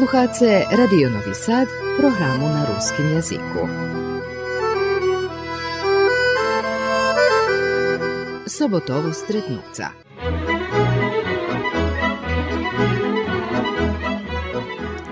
Slušate Radio Novi Sad, programu na ruskim jeziku. Sobotovo stretnuca.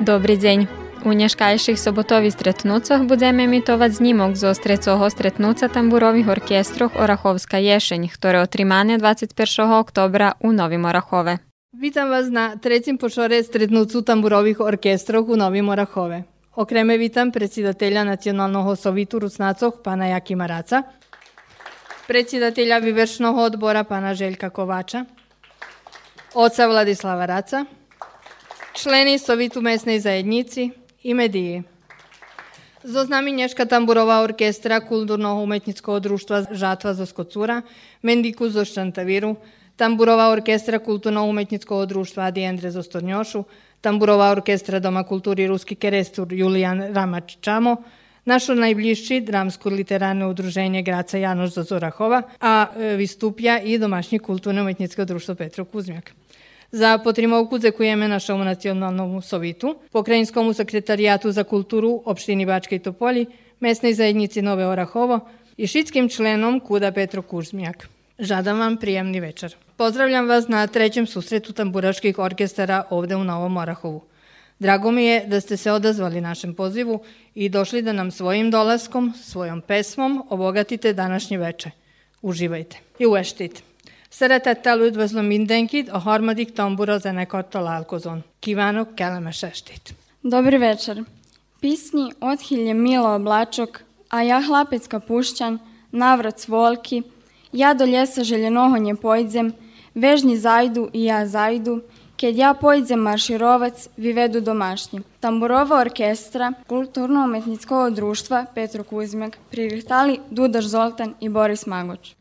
Добрий день. У няшкайших соботових стретнуцах будемо емітувати знімок з острецього стретнуца тамбурових оркестрох Ораховська єшень, ktoré otrimane 21. oktobra u Novim Orahove. Witam Was na tretjem po šore stretnucu tamburovih orkestrov u Novi Morahove. Окреме витам председателя Националного совиту Руснацов пана Јакима Раца, председателя Вивершного одбора пана Желка Ковача, оца Владислава Раца, члени совиту местнеј заедници и медији. Zo znami Nješka Tamburova orkestra Kulturno-umetničkog društva Žatva za Skocura, Mendiku za Štantaviru, Tamburova orkestra Kulturno-umetnickog društva Adi Endre zo Stornjošu, Tamburova orkestra Doma kulturi Ruski kerestur Julijan Ramač Čamo, našo najbližši dramsko-literarno udruženje Graca Janoš zo Zorahova, a e, vystupja i domašnje kulturno-umetnickog društvo Petro Kuzmjak. Za potrimovku zekujeme našemu nacionalnom sovitu, pokrajinskom sekretarijatu za kulturu opštini Bačke i Topoli, mesnej zajednici Nove Orahovo i šitskim členom Kuda Petro Kurzmijak. Žadam vam prijemni večer. Pozdravljam vas na trećem susretu tamburaških orkestara ovde u Novom Orahovu. Drago mi je da ste se odazvali našem pozivu i došli da nam svojim dolaskom, svojom pesmom obogatite današnje veče. Uživajte i ueštite. Szeretettel üdvözlöm mindenkit a harmadik tambura zenekar találkozón. Kívánok kellemes estét! Dobri večer. Pisnji Othilje Milo Oblačok, a ja Hlapecka Pušćan, Navrat Svolki, ja do ljesa željenoho nje vežnji zajdu i ja zajdu, Kad ja pojdem marširovac, vi vedu domašnji. Tamburova orkestra Kulturno-umetnickog društva Petro Kuzmek pririhtali Dudaš Zoltan i Boris Magoč.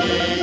Amen.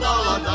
la la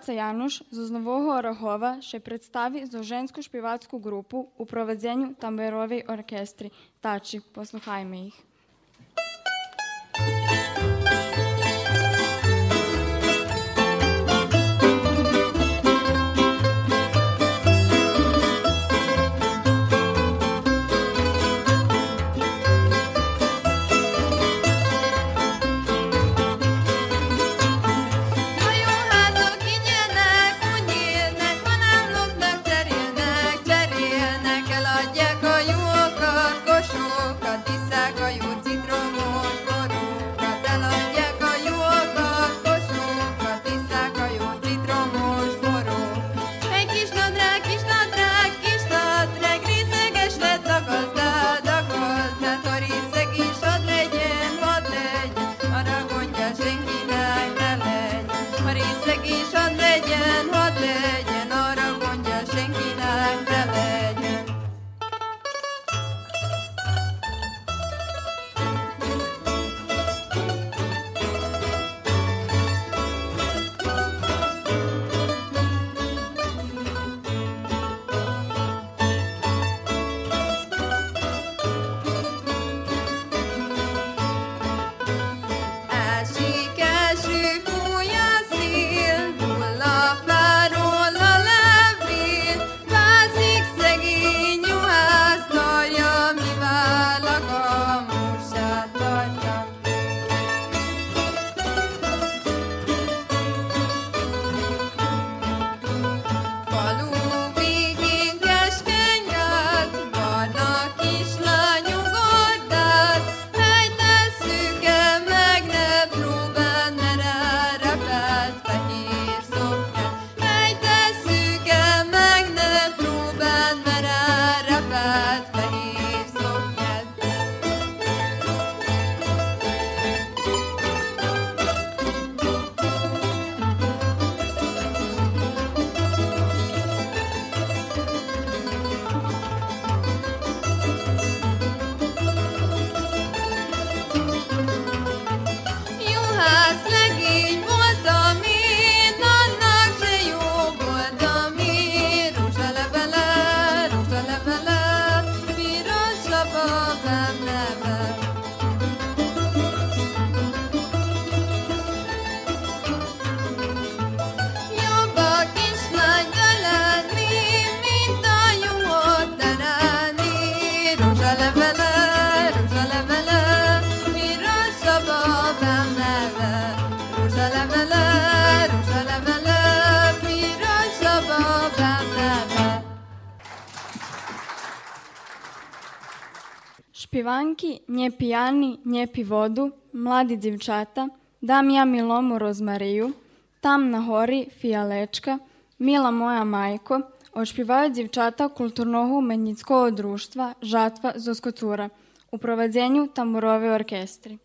Коца Januš zo Novого Рогова ще представить зоженську шпівацьку групу у проведенню тамберовій оркестрі. Тачі, послухаймо їх. that Pivanki, nje pijani, nje pi vodu, mladi divčata, dam ja milomu rozmariju, tam na hori fijalečka, mila moja majko, ošpivaju divčata kulturnohu umenjickogo društva Žatva Zoskocura u provadzenju tamburove orkestri.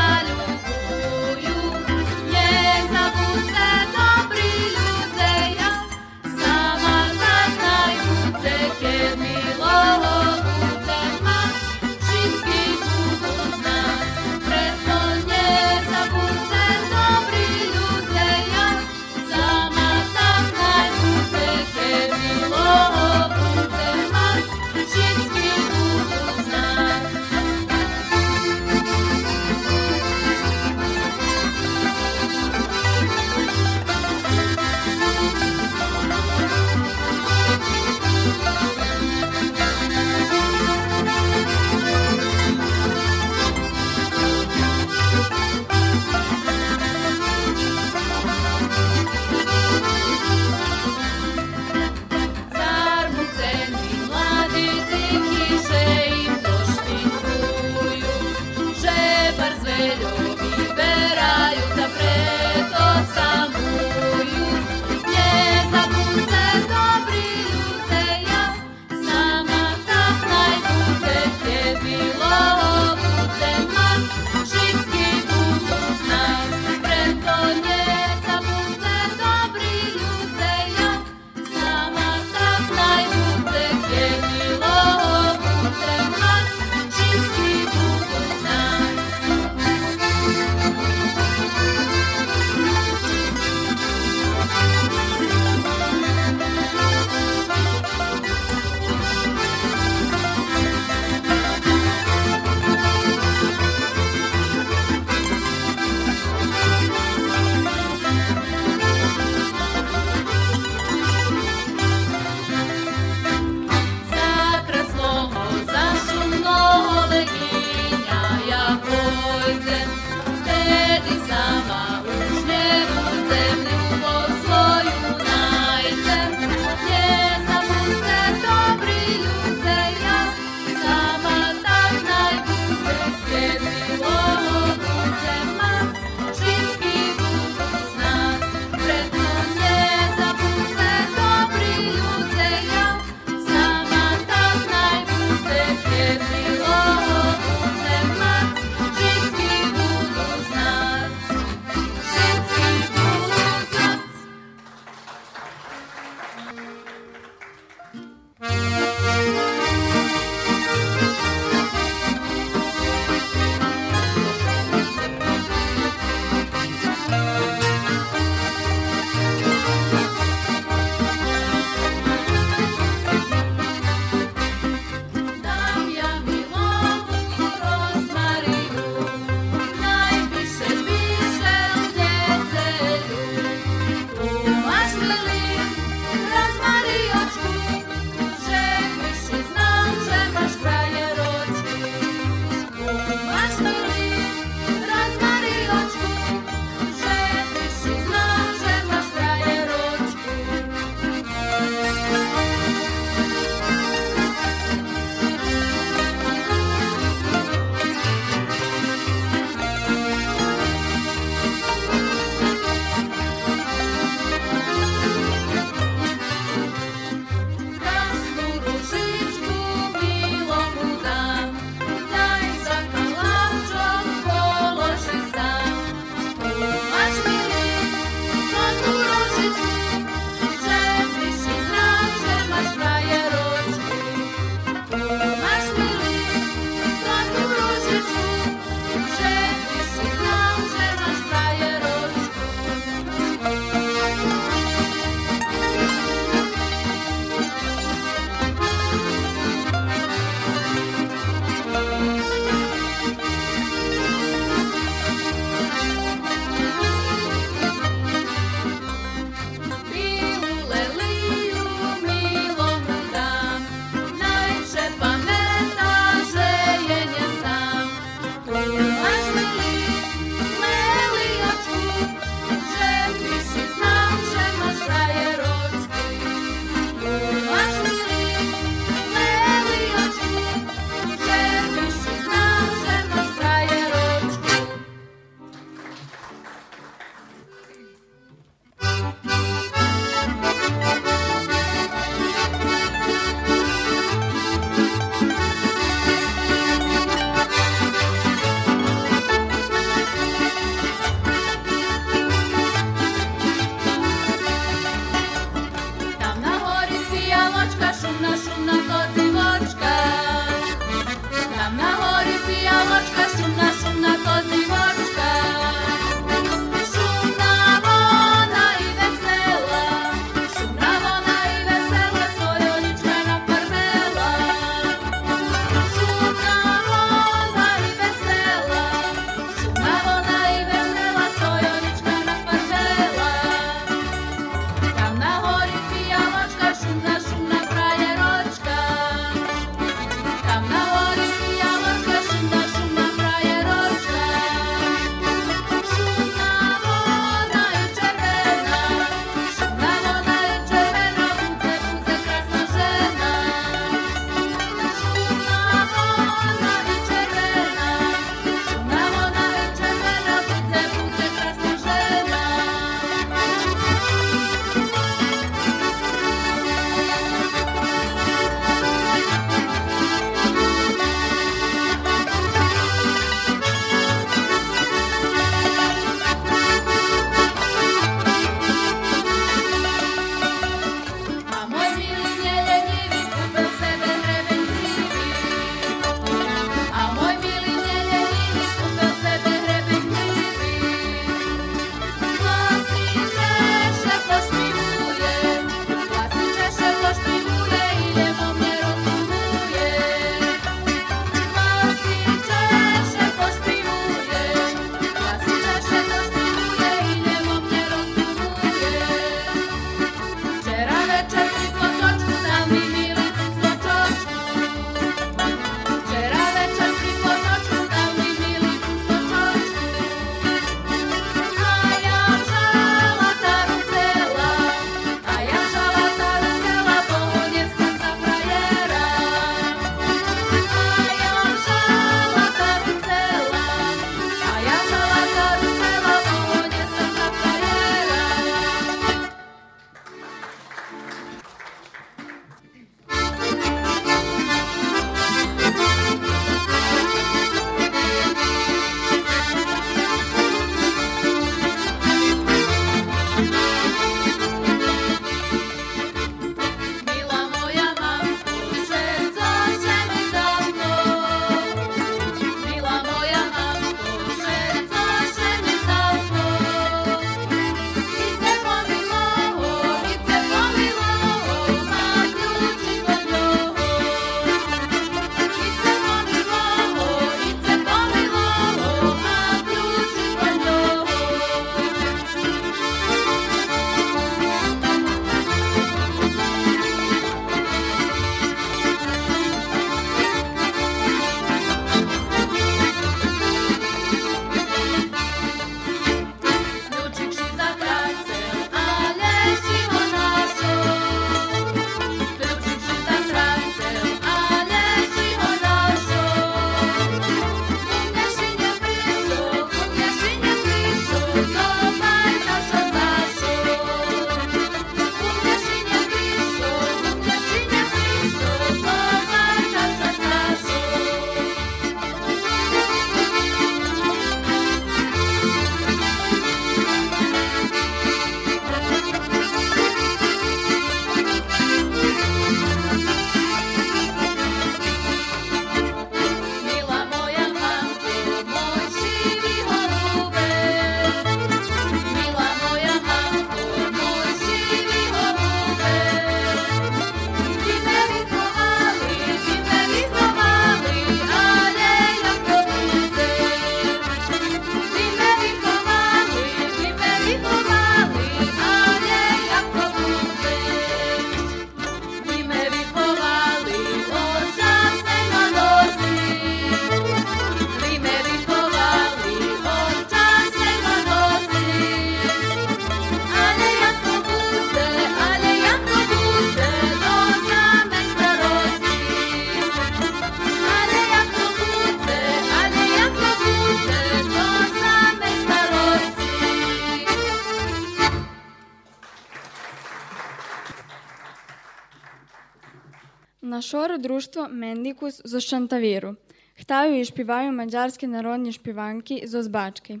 mnoštvo mendików zo Szantawiru. Chtają i śpiewają madziarskie narodnie śpiewanki zo Zbaczki.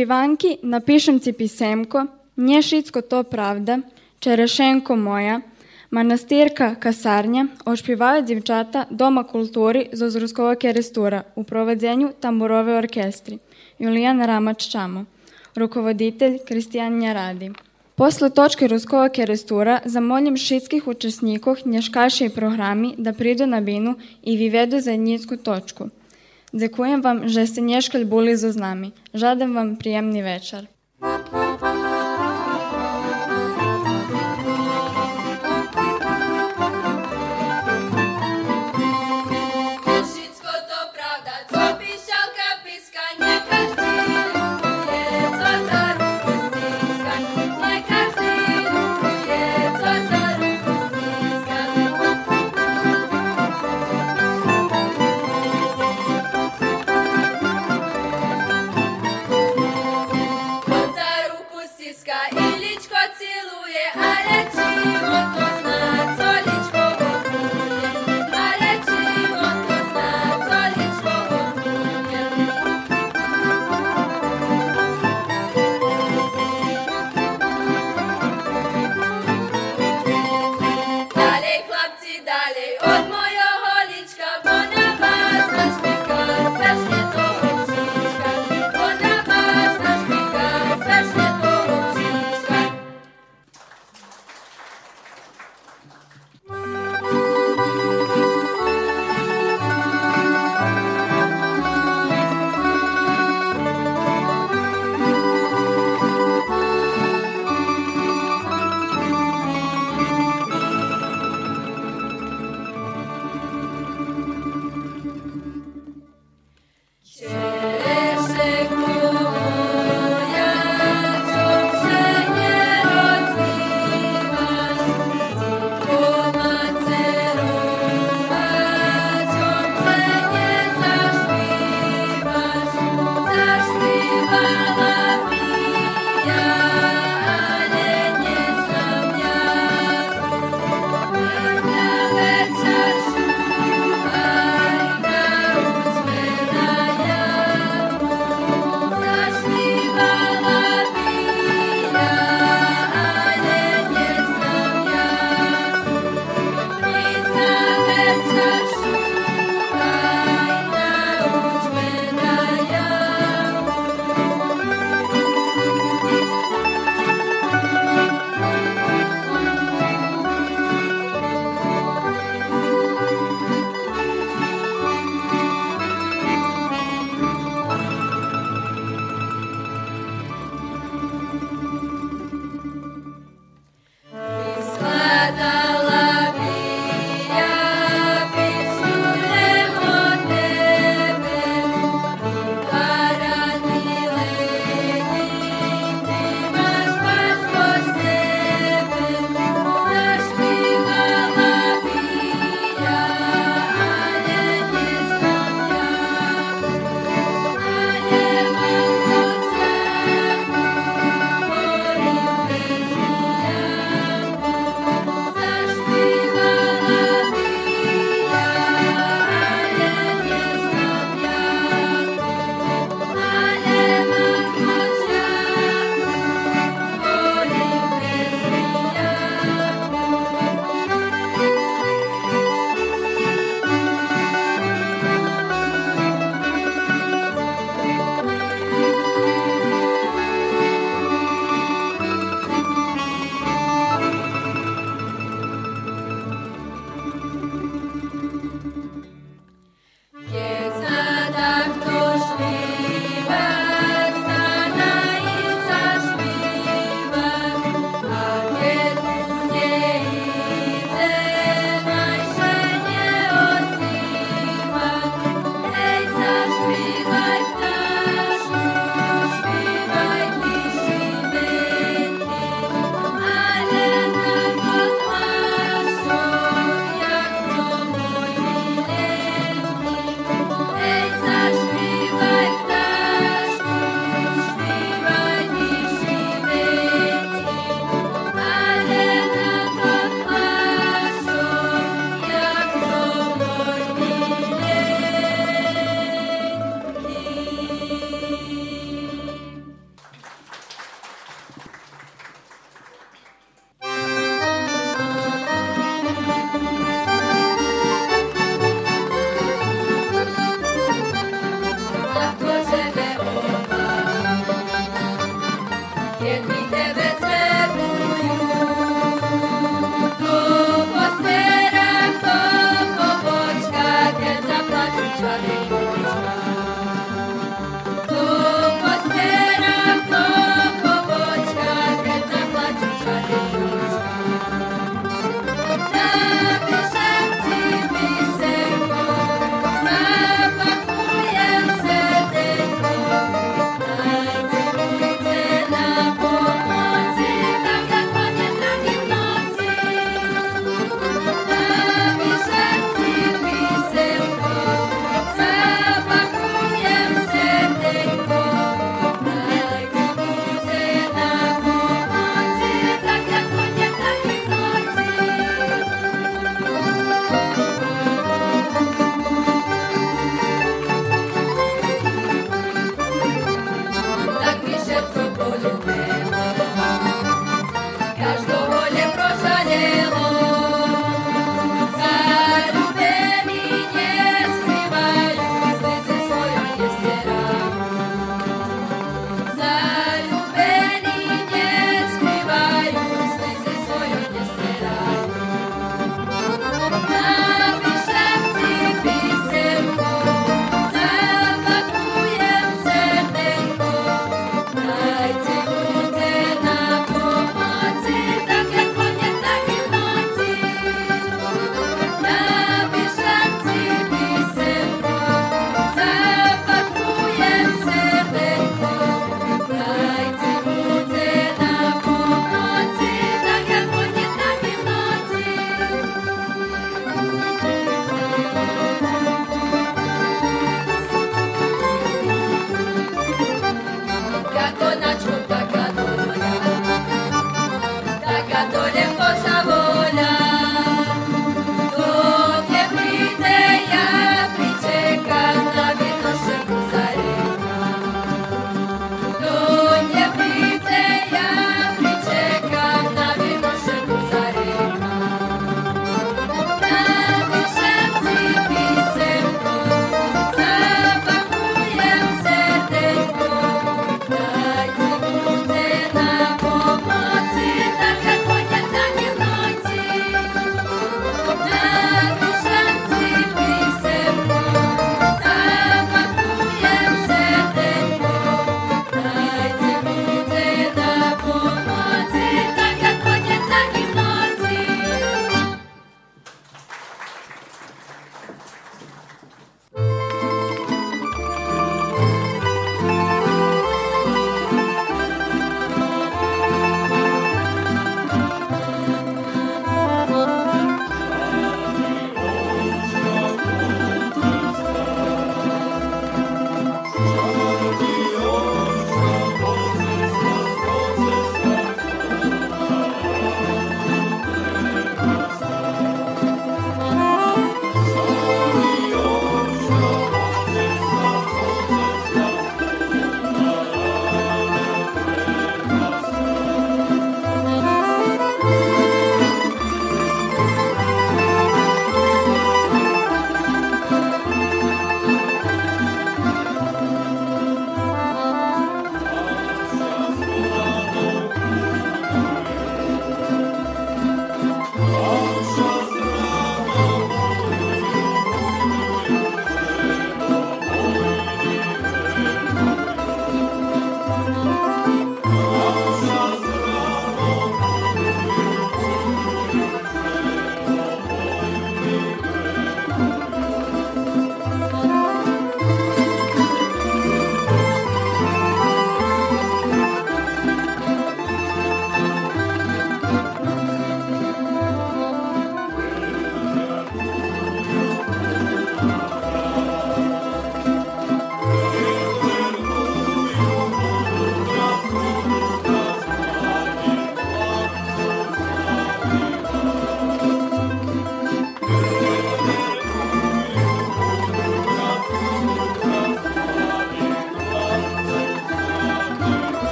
Špivanki napišem pisemko, nje šitsko to pravda, Čerešenko moja, manastirka kasarnja, дівчата Дома культури з Озруского керестура у проведенню тамбурової оркестрі Юліан Рамач Чамо, руководитель Кристиян Ради. После точки Ruskого керестура замолим šitskih учасников nješkašej programi da pridu na binu i vivedu zajednicku točku. Děkujem vám, že jste dneškel byli so nami. Žádám vám příjemný večer.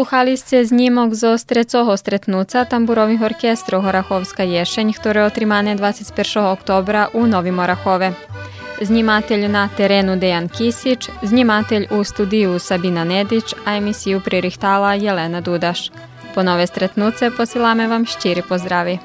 Слухали сте знімок зо стрецого стретнуца тамбурових оркестру Гораховska ješenj, ktoré otrimane 21. oktobra u Novim Orahove. Znimatelj na terenu Dejan Kisić, znimatelj u studiju Sabina Nedić, a emisiju pririhtala Jelena Dudaš. Po nove stretnuce posilame vam ščiri pozdravi.